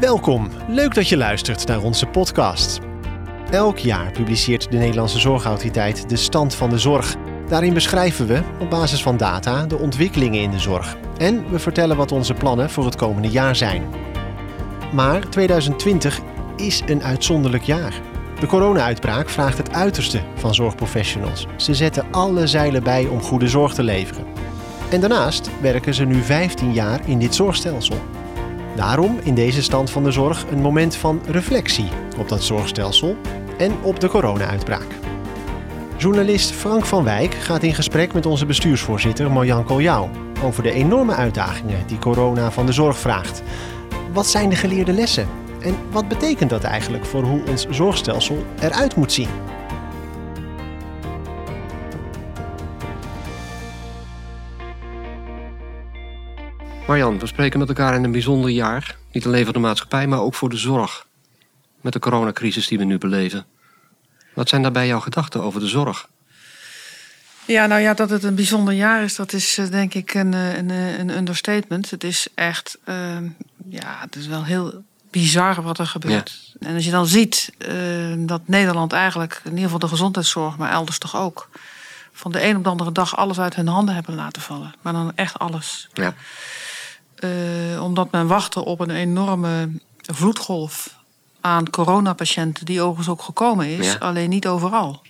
Welkom, leuk dat je luistert naar onze podcast. Elk jaar publiceert de Nederlandse Zorgautoriteit de stand van de zorg. Daarin beschrijven we, op basis van data, de ontwikkelingen in de zorg. En we vertellen wat onze plannen voor het komende jaar zijn. Maar 2020 is een uitzonderlijk jaar. De corona-uitbraak vraagt het uiterste van zorgprofessionals. Ze zetten alle zeilen bij om goede zorg te leveren. En daarnaast werken ze nu 15 jaar in dit zorgstelsel. Daarom in deze stand van de zorg een moment van reflectie op dat zorgstelsel en op de corona-uitbraak. Journalist Frank van Wijk gaat in gesprek met onze bestuursvoorzitter Marjan Koljauw over de enorme uitdagingen die corona van de zorg vraagt. Wat zijn de geleerde lessen? En wat betekent dat eigenlijk voor hoe ons zorgstelsel eruit moet zien? Marjan, we spreken met elkaar in een bijzonder jaar. Niet alleen voor de maatschappij, maar ook voor de zorg. Met de coronacrisis die we nu beleven. Wat zijn daarbij jouw gedachten over de zorg? Ja, nou ja, dat het een bijzonder jaar is, dat is eh, denk ik een, eh, een, eh, een understatement. Het is echt, uh, ja, het is wel heel bizar wat er gebeurt. En als je dan ziet uh, dat Nederland eigenlijk, in ieder geval de gezondheidszorg, maar elders toch ook, van de een op de andere dag alles uit hun handen hebben laten vallen. Maar dan echt alles. Ja. Uh, omdat men wachtte op een enorme vloedgolf aan coronapatiënten, die overigens ook gekomen is, Ja. alleen niet overal.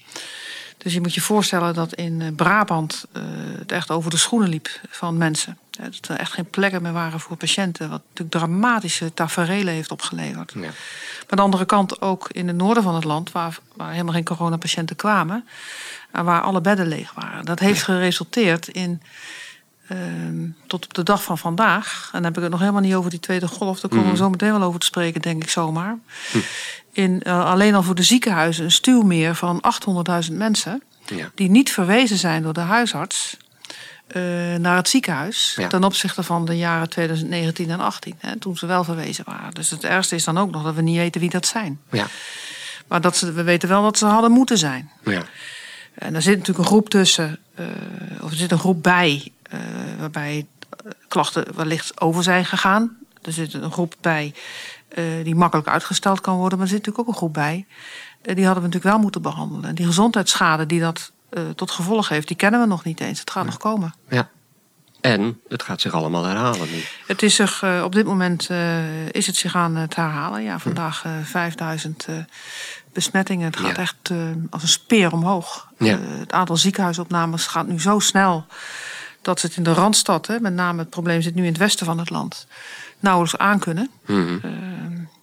Dus je moet je voorstellen dat in eh, Brabant uh, het echt over de schoenen liep van mensen. Dat er echt geen plekken meer waren voor patiënten. Wat natuurlijk dramatische taferelen heeft opgeleverd. Ja. Maar aan de andere kant ook in het noorden van het land, waar, waar helemaal geen coronapatiënten kwamen. En waar alle bedden leeg waren. Dat heeft geresulteerd in. Ehm, tot op de dag van vandaag, en dan heb ik het nog helemaal niet over die tweede golf, daar komen we Mhm. zo meteen wel over te spreken, denk ik zomaar. In, eh, alleen al voor de ziekenhuizen een stuwmeer van 800.000 mensen Ja. die niet verwezen zijn door de huisarts eh, naar het ziekenhuis. Ja. Ten opzichte van de jaren 2019 en 18, hè, toen ze wel verwezen waren. Dus het ergste is dan ook nog dat we niet weten wie dat zijn. Ja. Maar dat ze, we weten wel dat ze hadden moeten zijn. Ja. En er zit natuurlijk een groep tussen, eh, of er zit een groep bij, waarbij eh, klachten wellicht over zijn gegaan. Er zit een groep bij eh, die makkelijk uitgesteld kan worden, maar er zit natuurlijk ook een groep bij. eh, die hadden we natuurlijk wel moeten behandelen. En die gezondheidsschade die dat tot gevolg heeft, die kennen we nog niet eens. Het gaat nog komen. ja. En het gaat zich allemaal herhalen nu. Het is zich, op dit moment is het zich aan het herhalen. Ja, vandaag eh 5000 eh, besmettingen. Het gaat Ja. echt als een speer omhoog. Ja. Het aantal ziekenhuisopnames gaat nu zo snel dat ze het in de randstad, hè, met name het probleem zit nu in het westen van het land, nauwelijks aankunnen. Mhm.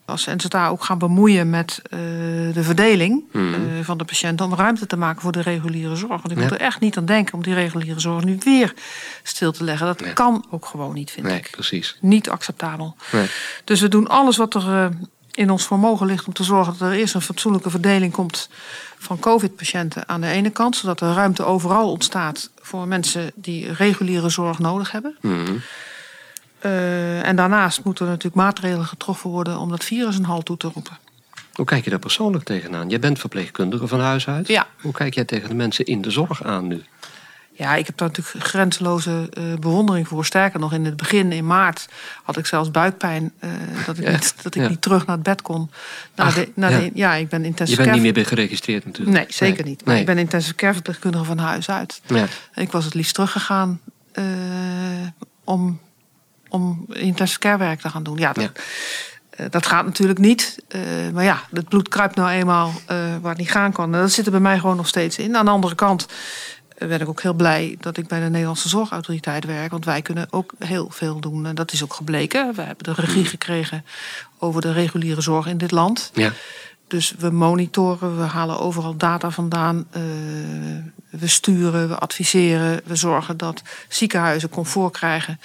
Als ze zich daar ook gaan bemoeien met eh, de verdeling Mhm. eh, van de patiënten om ruimte te maken voor de reguliere zorg. Want ik Ja. moet er echt niet aan denken om die reguliere zorg nu weer stil te leggen. Dat Nee. kan ook gewoon niet, vind Nee, ik. precies. Niet acceptabel. Nee. Dus we doen alles wat er eh, in ons vermogen ligt om te zorgen dat er eerst een fatsoenlijke verdeling komt van COVID-patiënten aan de ene kant, zodat er ruimte overal ontstaat voor mensen die reguliere zorg nodig hebben. Mhm. Eh, en daarnaast moeten er natuurlijk maatregelen getroffen worden om dat virus een halt toe te roepen. Hoe kijk je daar persoonlijk tegenaan? Jij bent verpleegkundige van huis uit. Ja. Hoe kijk jij tegen de mensen in de zorg aan nu? Ja, ik heb daar natuurlijk grenzeloze eh, bewondering voor. Sterker nog, in het begin, in maart, had ik zelfs buikpijn. eh, dat ik, Ja, niet, dat ik ja. niet terug naar het bed kon. Ach, de, na ja. de, ja, ik ben Je intensive bent niet meer geregistreerd natuurlijk. Nee, zeker niet. Maar Nee. ik ben intensive care verpleegkundige van huis uit. Ja. Ik was het liefst teruggegaan eh om, om intensive care werk te gaan doen. Ja, dat, dat gaat natuurlijk niet. Maar ja, het bloed kruipt nou eenmaal waar het niet gaan kan. En dat zit er bij mij gewoon nog steeds in. Aan de andere kant ben ik ook heel blij dat ik bij de Nederlandse Zorgautoriteit werk. Want wij kunnen ook heel veel doen. En dat is ook gebleken. We hebben de regie gekregen over de reguliere zorg in dit land. Ja. Dus we monitoren, we halen overal data vandaan. eh, we sturen, we adviseren. We zorgen dat ziekenhuizen comfort krijgen.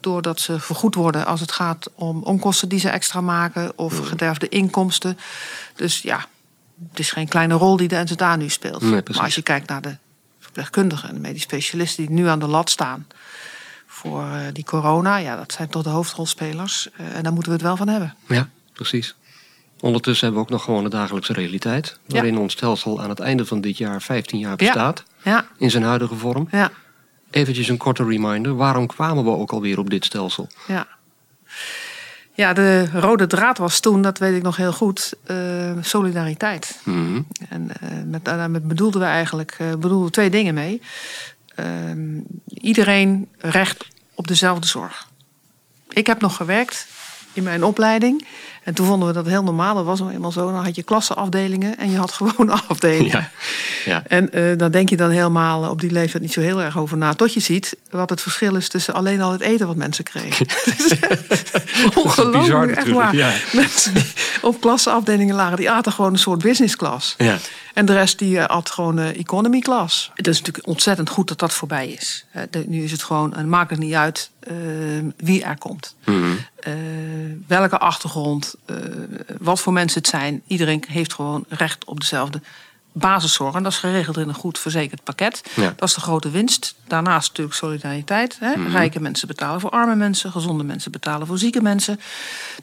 Doordat ze vergoed worden als het gaat om onkosten die ze extra maken. Of gederfde inkomsten. Dus ja, het is geen kleine rol die de NZA nu speelt. Nee, maar als je kijkt naar de verpleegkundigen en de medisch specialisten die nu aan de lat staan. Voor eh, die corona, ja, dat zijn toch de hoofdrolspelers. Eh, en daar moeten we het wel van hebben. ja, precies. Ondertussen hebben we ook nog gewoon de dagelijkse realiteit. Waarin ons stelsel aan het einde van dit jaar 15 jaar bestaat. Ja, In zijn huidige vorm. ja. Eventjes een korte reminder. Waarom kwamen we ook alweer op dit stelsel? Ja. Ja, de rode draad was toen, dat weet ik nog heel goed, uh, solidariteit. Mhm. En uh, met, daarmee bedoelden we eigenlijk uh, bedoelden we twee dingen mee. Ehm, iedereen recht op dezelfde zorg. Ik heb nog gewerkt in mijn opleiding. En toen vonden we dat heel normaal. Dat was nou eenmaal zo. Dan had je klassenafdelingen en je had gewoon afdelingen. Ja. Ja. En uh, daar denk je dan helemaal op die leeftijd niet zo heel erg over na. Tot je ziet wat het verschil is tussen alleen al het eten wat mensen kregen. Ongelooflijk, echt waar. Ja. Mensen die op klassenafdelingen lagen, die aten gewoon een soort business class. Ja. En de rest die at gewoon economy class. Het is natuurlijk ontzettend goed dat dat voorbij is. Nu is het gewoon, het maakt het niet uit uh, wie er komt. Mm -hmm. welke achtergrond, wat voor mensen het zijn. Iedereen heeft gewoon recht op dezelfde basiszorg. En dat is geregeld in een goed verzekerd pakket. Ja. Dat is de grote winst. Daarnaast natuurlijk solidariteit. Hè? Mhm. Rijke mensen betalen voor arme mensen. Gezonde mensen betalen voor zieke mensen.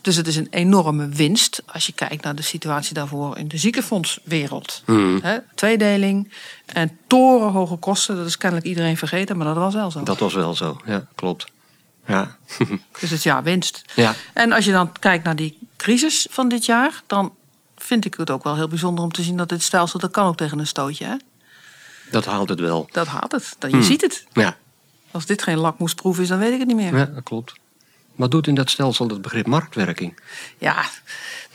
Dus het is een enorme winst als je kijkt naar de situatie daarvoor in de ziekenfondswereld. Mhm. Hè? Tweedeling en torenhoge kosten. Dat is kennelijk iedereen vergeten, maar dat was wel zo. Dat was wel zo, ja, klopt. Ja. Dus het is ja, winst. Ja. En als je dan kijkt naar die crisis van dit jaar, dan vind ik het ook wel heel bijzonder om te zien dat dit stelsel, dat kan ook tegen een stootje. Hè? Dat haalt het wel. Dat haalt het. Dat, je Hmm. ziet het. Ja. Als dit geen lakmoesproef is, dan weet ik het niet meer. ja, dat klopt. Wat doet in dat stelsel het begrip marktwerking? Ja,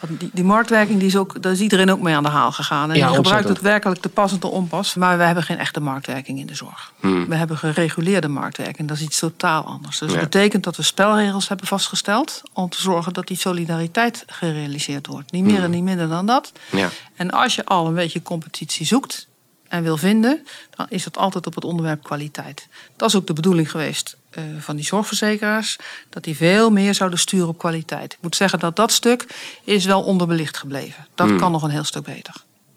die, die marktwerking die is ook, daar is iedereen ook mee aan de haal gegaan. En Ja, die gebruikt het werkelijk te pas en te onpas. Maar we hebben geen echte marktwerking in de zorg. Hmm. We hebben gereguleerde marktwerking. Dat is iets totaal anders. Dus Ja. dat betekent dat we spelregels hebben vastgesteld... om te zorgen dat die solidariteit gerealiseerd wordt. Niet meer en niet minder dan dat. Ja. En als je al een beetje competitie zoekt en wil vinden, dan is dat altijd op het onderwerp kwaliteit. Dat is ook de bedoeling geweest eh, van die zorgverzekeraars, dat die veel meer zouden sturen op kwaliteit. Ik moet zeggen dat dat stuk is wel onderbelicht gebleven. Dat Hmm. kan nog een heel stuk beter.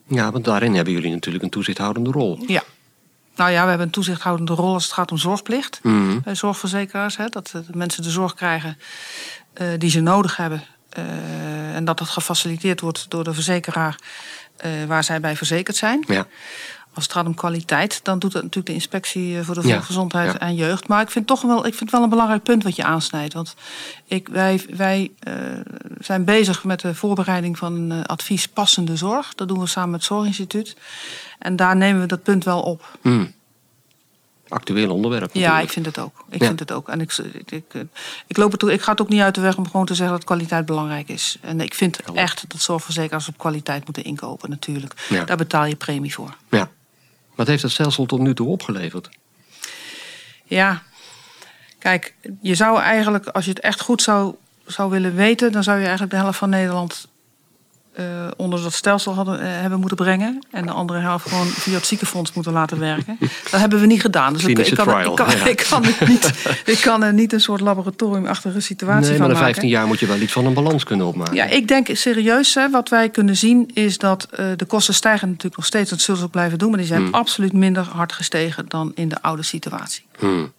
ja, want daarin hebben jullie natuurlijk een toezichthoudende rol. Ja. Nou ja, we hebben een toezichthoudende rol als het gaat om zorgplicht Mhm. bij zorgverzekeraars. Hè, dat eh, de mensen de zorg krijgen eh, die ze nodig hebben. en dat dat gefaciliteerd wordt door de verzekeraar waar zij bij verzekerd zijn. Ja. Als het gaat om kwaliteit, dan doet dat natuurlijk de inspectie eh, voor de volksgezondheid ja. en jeugd. Maar ik vind toch wel, ik vind het wel een belangrijk punt wat je aansnijdt. Want ik, wij, wij eh, zijn bezig met de voorbereiding van een eh, advies passende zorg. Dat doen we samen met het Zorginstituut. En daar nemen we dat punt wel op. Hmm. Actueel onderwerp. Ja, ik vind het ook. Ik Ja. vind het ook. En ik, ik, ik, ik, loop het, ook- ik ga het ook niet uit de weg om gewoon te zeggen dat kwaliteit belangrijk is. En ik vind echt dat zorgverzekeraars op kwaliteit moeten inkopen, natuurlijk. Daar betaal je premie voor. Ja. Wat heeft het stelsel tot nu toe opgeleverd? Ja, kijk, je zou eigenlijk, als je het echt goed zou, zou willen weten, dan zou je eigenlijk de helft van Nederland eh, onder dat stelsel hadden, eh, hebben moeten brengen. En de andere helft gewoon via het ziekenfonds moeten laten werken. Dat hebben we niet gedaan. Dus ik, kan, trial, ik, kan, ja. ik, kan het niet, ik kan er niet een soort laboratoriumachtige situatie Nee, van maar na maken. 15 jaar moet je wel iets van een balans kunnen opmaken. Ja, ik denk serieus, hè, wat wij kunnen zien is dat eh, de kosten stijgen natuurlijk nog steeds. Dat zullen ze ook blijven doen. Maar die zijn Hmm. absoluut minder hard gestegen dan in de oude situatie. Hmm.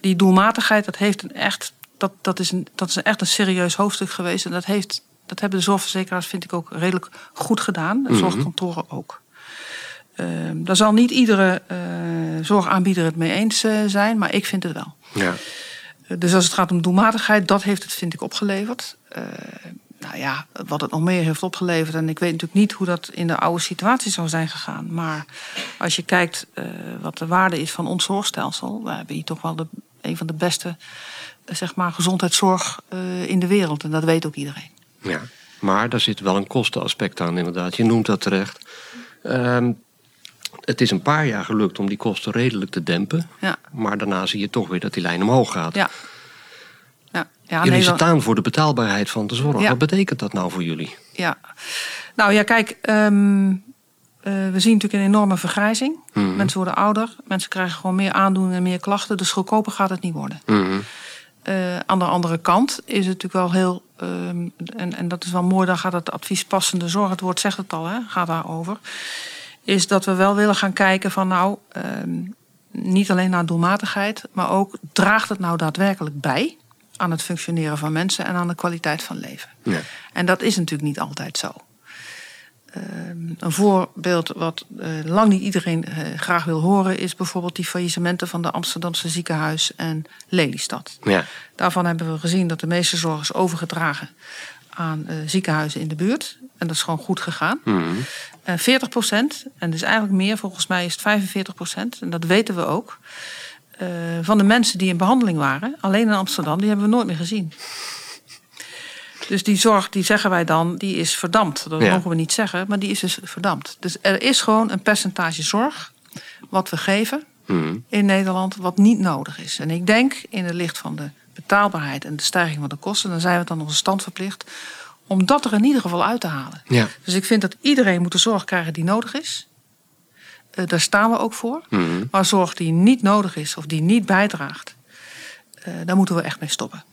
Die doelmatigheid, dat, heeft een echt, dat, dat, is een, dat is echt een serieus hoofdstuk geweest. En dat, heeft, dat hebben de zorgverzekeraars, vind ik, ook redelijk goed gedaan. De Mhm. zorgkantoren ook. Ehm, daar zal niet iedere eh, zorgaanbieder het mee eens eh, zijn, maar ik vind het wel. Ja. Dus als het gaat om doelmatigheid, dat heeft het, vind ik, opgeleverd. Eh, nou ja, wat het nog meer heeft opgeleverd. En ik weet natuurlijk niet hoe dat in de oude situatie zou zijn gegaan. Maar als je kijkt eh, wat de waarde is van ons zorgstelsel. We hebben hier toch wel de, een van de beste eh, zeg maar, gezondheidszorg eh, in de wereld. En dat weet ook iedereen. Ja, maar daar zit wel een kostenaspect aan, inderdaad. Je noemt dat terecht. Ehm, het is een paar jaar gelukt om die kosten redelijk te dempen. Ja, Maar daarna zie je toch weer dat die lijn omhoog gaat. ja. Ja, ja, jullie Nederland- staan voor de betaalbaarheid van de zorg. Ja. Wat betekent dat nou voor jullie? Ja, nou ja, kijk, ehm, eh, we zien natuurlijk een enorme vergrijzing. Mhm. Mensen worden ouder, mensen krijgen gewoon meer aandoeningen en meer klachten. Dus goedkoper gaat het niet worden. Mhm. Eh, aan de andere kant is het natuurlijk wel heel, ehm, en, en dat is wel mooi, dan gaat het advies passende zorg, het woord zegt het al, hè, gaat daarover. Is dat we wel willen gaan kijken van nou, ehm, niet alleen naar doelmatigheid, maar ook draagt het nou daadwerkelijk bij aan het functioneren van mensen en aan de kwaliteit van leven. Ja. En dat is natuurlijk niet altijd zo. Een voorbeeld wat uh, lang niet iedereen uh, graag wil horen, is bijvoorbeeld die faillissementen van de Amsterdamse ziekenhuis en Lelystad. Ja. Daarvan hebben we gezien dat de meeste zorg is overgedragen aan uh, ziekenhuizen in de buurt. En dat is gewoon goed gegaan. Mhm. En 40 procent, en dus eigenlijk meer, volgens mij is het 45 procent, en dat weten we ook, van de mensen die in behandeling waren, alleen in Amsterdam, die hebben we nooit meer gezien. Dus die zorg, die zeggen wij dan, die is verdampt. Dat Ja. mogen we niet zeggen, maar die is dus verdampt. Dus er is gewoon een percentage zorg wat we geven Mhm. in Nederland wat niet nodig is. En ik denk in het licht van de betaalbaarheid en de stijging van de kosten, dan zijn we dan onze stand verplicht om dat er in ieder geval uit te halen. Ja. Dus ik vind dat iedereen moet de zorg krijgen die nodig is. Eh, daar staan we ook voor. Mhm. Maar zorg die niet nodig is of die niet bijdraagt, eh, daar moeten we echt mee stoppen.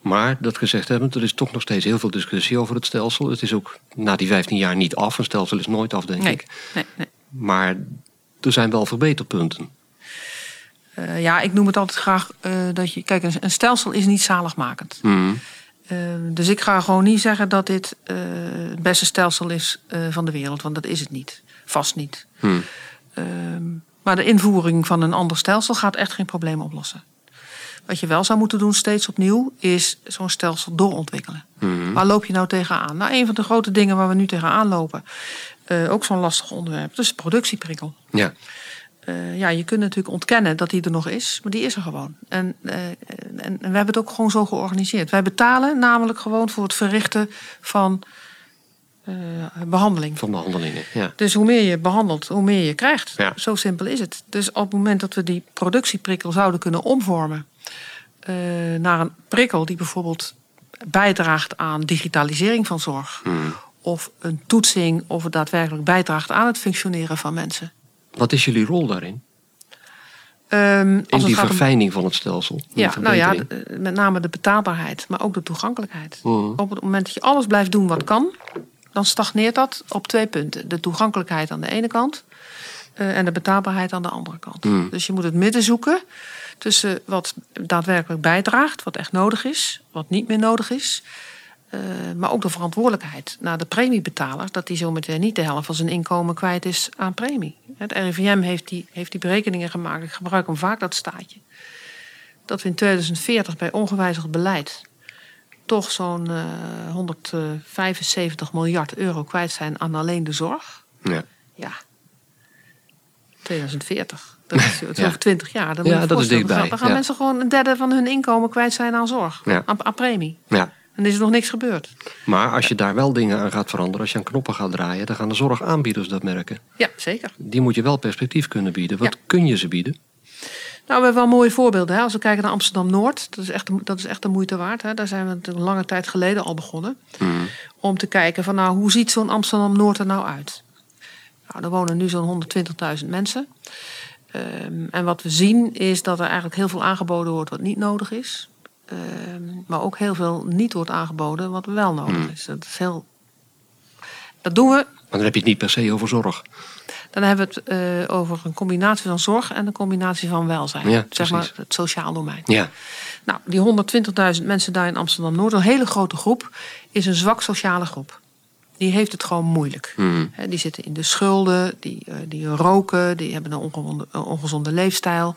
Maar dat gezegd hebben, er is toch nog steeds heel veel discussie over het stelsel. Het is ook na die 15 jaar niet af. Een stelsel is nooit af, denk Nee, ik. nee, nee. Maar er zijn wel verbeterpunten. Eh, ja, ik noem het altijd graag eh, dat je. Kijk, een, stelsel is niet zaligmakend. Eh, dus ik ga gewoon niet zeggen dat dit het beste stelsel is van de wereld, want dat is het niet. Vast niet. Mhm. Ehm, maar de invoering van een ander stelsel gaat echt geen probleem oplossen. Wat je wel zou moeten doen, steeds opnieuw, is zo'n stelsel doorontwikkelen. Mhm. Waar loop je nou tegenaan? Nou, een van de grote dingen waar we nu tegenaan lopen, eh, ook zo'n lastig onderwerp, dat is de productieprikkel. Ja. Eh, ja, je kunt natuurlijk ontkennen dat die er nog is, maar die is er gewoon. En, eh, en, en we hebben het ook gewoon zo georganiseerd. Wij betalen namelijk gewoon voor het verrichten van behandeling. Van behandelingen. Ja. Dus hoe meer je behandelt, hoe meer je krijgt. Ja. Zo simpel is het. Dus op het moment dat we die productieprikkel zouden kunnen omvormen eh, naar een prikkel die bijvoorbeeld bijdraagt aan digitalisering van zorg, Mhm. of een toetsing, of het daadwerkelijk bijdraagt aan het functioneren van mensen. Wat is jullie rol daarin? In het die gaat om- verfijning van het stelsel? Ja, nou ja, de- met name de betaalbaarheid, maar ook de toegankelijkheid. Mhm. Op het moment dat je alles blijft doen wat kan, dan stagneert dat op twee punten. De toegankelijkheid aan de ene kant eh, en de betaalbaarheid aan de andere kant. Mhm. Dus je moet het midden zoeken tussen wat daadwerkelijk bijdraagt, wat echt nodig is, wat niet meer nodig is. eh, maar ook de verantwoordelijkheid naar de premiebetaler, dat die zometeen niet de helft van zijn inkomen kwijt is aan premie. Het RIVM heeft die, heeft die berekeningen gemaakt. Ik gebruik hem vaak, dat staatje dat we in 2040 bij ongewijzigd beleid toch zo'n eh, 175 miljard euro kwijt zijn aan alleen de zorg. Ja. Ja. 2040. Dat is, Ja. over 20 jaar. Dan Ja, dat is dichtbij, Dan gaan, ja. mensen gewoon een derde van hun inkomen kwijt zijn aan zorg. Ja. Aan, aan premie. ja. En er is nog niks gebeurd. Maar als je daar wel dingen aan gaat veranderen, als je aan knoppen gaat draaien, dan gaan de zorgaanbieders dat merken. Ja, zeker. Die moet je wel perspectief kunnen bieden. Wat kun je ze bieden? Nou, we hebben wel mooie voorbeelden. Hè? Als we kijken naar Amsterdam-Noord, dat is echt, de- dat is echt de moeite waard. Hè? Daar zijn we een lange tijd geleden al begonnen. Mhm. Om te kijken van, nou, hoe ziet zo'n Amsterdam-Noord er nou uit? Nou, er wonen nu zo'n 120.000 mensen. Ehm, en wat we zien is dat er eigenlijk heel veel aangeboden wordt wat niet nodig is. Ehm, maar ook heel veel niet wordt aangeboden wat wel nodig is. Dat is heel... Dat doen we Maar dan heb je het niet per se over zorg. Dan hebben we het eh, over een combinatie van zorg en een combinatie van welzijn. Ja, zeg maar het sociaal domein. Ja. Nou, die 120.000 mensen daar in Amsterdam-Noord, een hele grote groep, is een zwak sociale groep. Die heeft het gewoon moeilijk. Hè, die zitten in de schulden, die, eh, die roken, die hebben een ongezonde, leefstijl.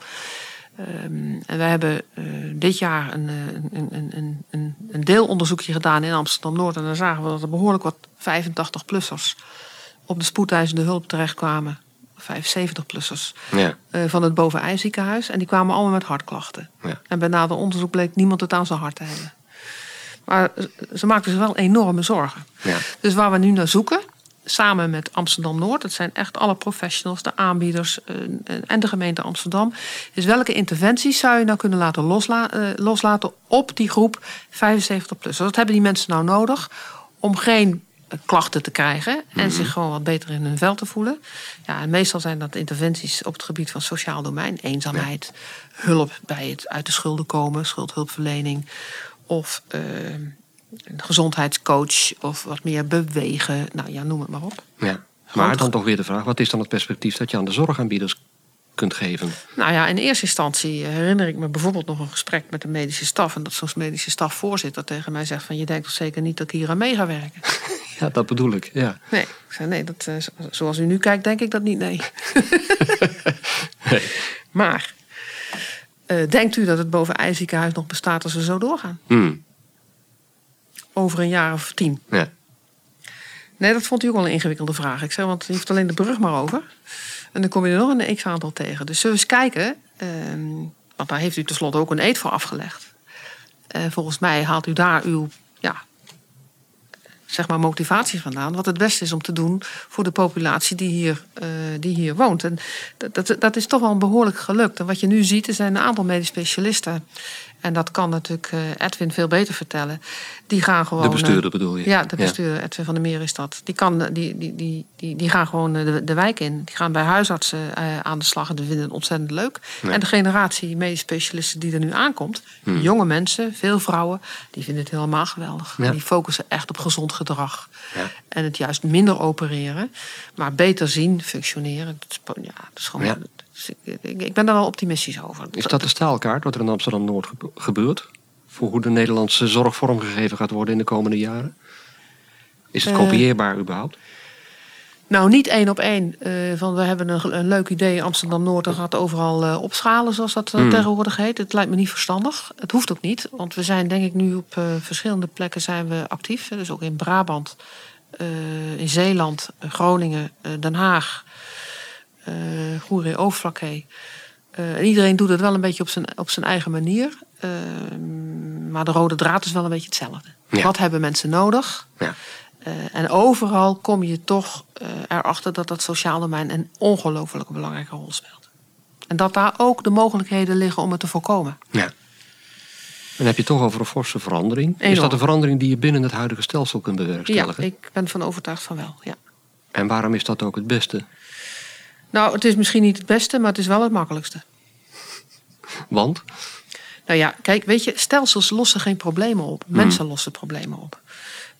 Ehm, en wij hebben eh, dit jaar een, een, een, een, deelonderzoekje gedaan in Amsterdam-Noord. En dan zagen we dat er behoorlijk wat 85-plussers op de spoedeisende hulp terechtkwamen. 75-plussers Ja. eh, van het Bovenij ziekenhuis. En die kwamen allemaal met hartklachten. Ja. En bij nader onderzoek bleek niemand het aan zijn hart te hebben. Maar ze maakten zich wel enorme zorgen. Ja. Dus waar we nu naar zoeken, samen met Amsterdam Noord, dat zijn echt alle professionals, de aanbieders eh, en de gemeente Amsterdam, is welke interventies zou je nou kunnen laten losla- eh, loslaten op die groep 75 plus. Wat hebben die mensen nou nodig om geen klachten te krijgen en zich gewoon wat beter in hun vel te voelen. Ja, en meestal zijn dat interventies op het gebied van sociaal domein, eenzaamheid, hulp bij het uit de schulden komen, schuldhulpverlening of eh, een gezondheidscoach of wat meer bewegen. Nou ja, noem het maar op. ja. Maar dan toch weer de vraag, wat is dan het perspectief dat je aan de zorgaanbieders kunt geven? Nou ja, in eerste instantie herinner ik me bijvoorbeeld nog een gesprek met de medische staf. En dat zo'n medische stafvoorzitter tegen mij zegt van... je denkt toch zeker niet dat ik hier aan mee ga werken? Ja, dat bedoel ik, ja. Nee, ik zei, nee dat, eh, zo- zoals u nu kijkt, denk ik dat niet, nee. Nee. Maar, eh, denkt u dat het boven IJziekenhuis nog bestaat als we zo doorgaan? Hmm, Over een jaar of tien? ja. Nee, dat vond u ook wel een ingewikkelde vraag. Ik zei, want je hoeft alleen de brug maar over. En dan kom je er nog een x-aantal tegen. Dus zullen we eens kijken. ehm, want daar heeft u tenslotte ook een eed voor afgelegd. Eh, volgens mij haalt u daar uw ja, zeg maar motivatie vandaan. Wat het beste is om te doen voor de populatie die hier, eh, die hier woont. En dat, dat, is toch wel behoorlijk gelukt. En wat je nu ziet, er zijn een aantal medisch specialisten. En dat kan natuurlijk eh, Edwin veel beter vertellen. Die gaan gewoon. De bestuurder bedoel je? ja, de bestuurder Edwin van der Meer is dat. Die, kan, die, die, die, die, die gaan gewoon eh, de, de wijk in. Die gaan bij huisartsen eh, aan de slag en die vinden het ontzettend leuk. Ja. En de generatie medisch specialisten die er nu aankomt, Hmm. jonge mensen, veel vrouwen, die vinden het helemaal geweldig. Ja. Die focussen echt op gezond gedrag. Ja. En het juist minder opereren, maar beter zien, functioneren. Dat is, po- ja, dat is gewoon. Dus ik, ik, ik ben daar wel optimistisch over. Is dat de staalkaart wat er in Amsterdam-Noord gebe- gebeurt? Voor hoe de Nederlandse zorg vormgegeven gaat worden in de komende jaren? Is het Eh, kopieerbaar überhaupt? Nou, niet één op één. eh, van we hebben een, een leuk idee, Amsterdam Noord, dat gaat overal eh, opschalen, zoals dat eh, Hmm. tegenwoordig heet. Het lijkt me niet verstandig. Het hoeft ook niet, want we zijn denk ik nu op eh, verschillende plekken zijn we actief. Dus ook in Brabant, eh, in Zeeland, eh, Groningen, eh, Den Haag, eh Goeree, Overflakkee. Eh, en iedereen doet het wel een beetje op zijn, op zijn eigen manier. Eh, maar de rode draad is wel een beetje hetzelfde. Ja. Wat hebben mensen nodig? Ja. Eh, en overal kom je toch eh, erachter dat dat sociaal domein een ongelooflijk belangrijke rol speelt. En dat daar ook de mogelijkheden liggen om het te voorkomen. ja. Dan heb je het toch over een forse verandering. Is dat een verandering die je binnen het huidige stelsel kunt Ja, bewerkstelligen? ik ben van overtuigd van wel. Ja. En waarom is dat ook het beste? Nou, het is misschien niet het beste, maar het is wel het makkelijkste. Want? Nou ja, kijk, weet je, stelsels lossen geen problemen op. Mensen lossen problemen op.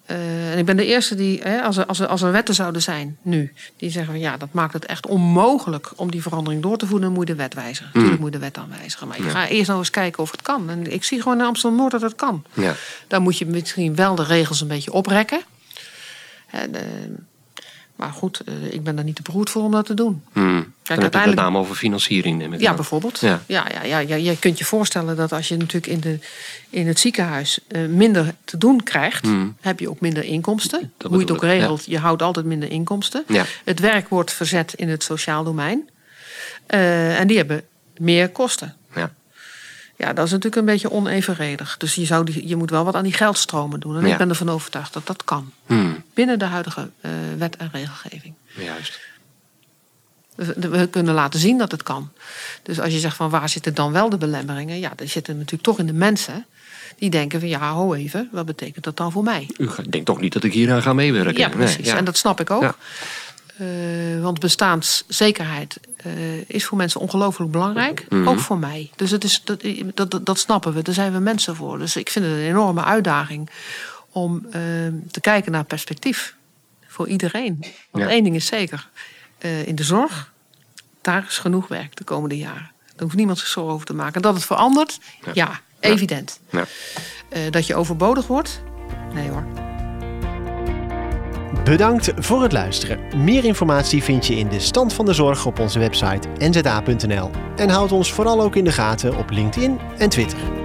Eh, en ik ben de eerste die, hè, als, er, als, er, als er wetten zouden zijn nu, die zeggen van ja, dat maakt het echt onmogelijk om die verandering door te voeren, dan moet je de wet wijzigen. Natuurlijk moet je de wet dan wijzigen. Maar je gaat eerst nou eens kijken of het kan. En ik zie gewoon in Amsterdam Noord dat het kan. Ja. Dan moet je misschien wel de regels een beetje oprekken. En, maar goed, eh, ik ben daar niet te beroerd voor om dat te doen. Hmm. Dan heb je het met uiteindelijk- name over financiering, neem ik Ja, aan. bijvoorbeeld. Ja. Ja. Ja, ja, ja, je kunt je voorstellen dat als je natuurlijk in, de, in het ziekenhuis eh, minder te doen krijgt, heb je ook minder inkomsten. Hoe je het ook ja. regelt, je houdt altijd minder inkomsten. Ja. Het werk wordt verzet in het sociaal domein. Eh, en die hebben meer kosten. Ja. Dat is natuurlijk een beetje onevenredig. Dus je, zou die, je moet wel wat aan die geldstromen doen. En Ja. ik ben ervan overtuigd dat dat kan. Hmm. Binnen de huidige eh, wet en regelgeving. Juist. We, we kunnen laten zien dat het kan. Dus als je zegt van waar zitten dan wel de belemmeringen? Ja, die zitten natuurlijk toch in de mensen. Die denken van ja, ho even, wat betekent dat dan voor mij? U denkt toch niet dat ik hier aan ga meewerken? Ja, Nee, precies. ja. En dat snap ik ook. Ja. Eh, want bestaanszekerheid eh, is voor mensen ongelooflijk belangrijk. Mhm. Ook voor mij. Dus het is, dat, dat, dat, snappen we. Daar zijn we mensen voor. Dus ik vind het een enorme uitdaging om eh, te kijken naar perspectief. Voor iedereen. Want Ja. één ding is zeker. Eh, in de zorg, daar is genoeg werk de komende jaren. Daar hoeft niemand zich zorgen over te maken. Dat het verandert, ja, evident. Ja. Dat je overbodig wordt, nee hoor. Bedankt voor het luisteren. Meer informatie vind je in de stand van de zorg op onze website nza.nl. En houd ons vooral ook in de gaten op LinkedIn en Twitter.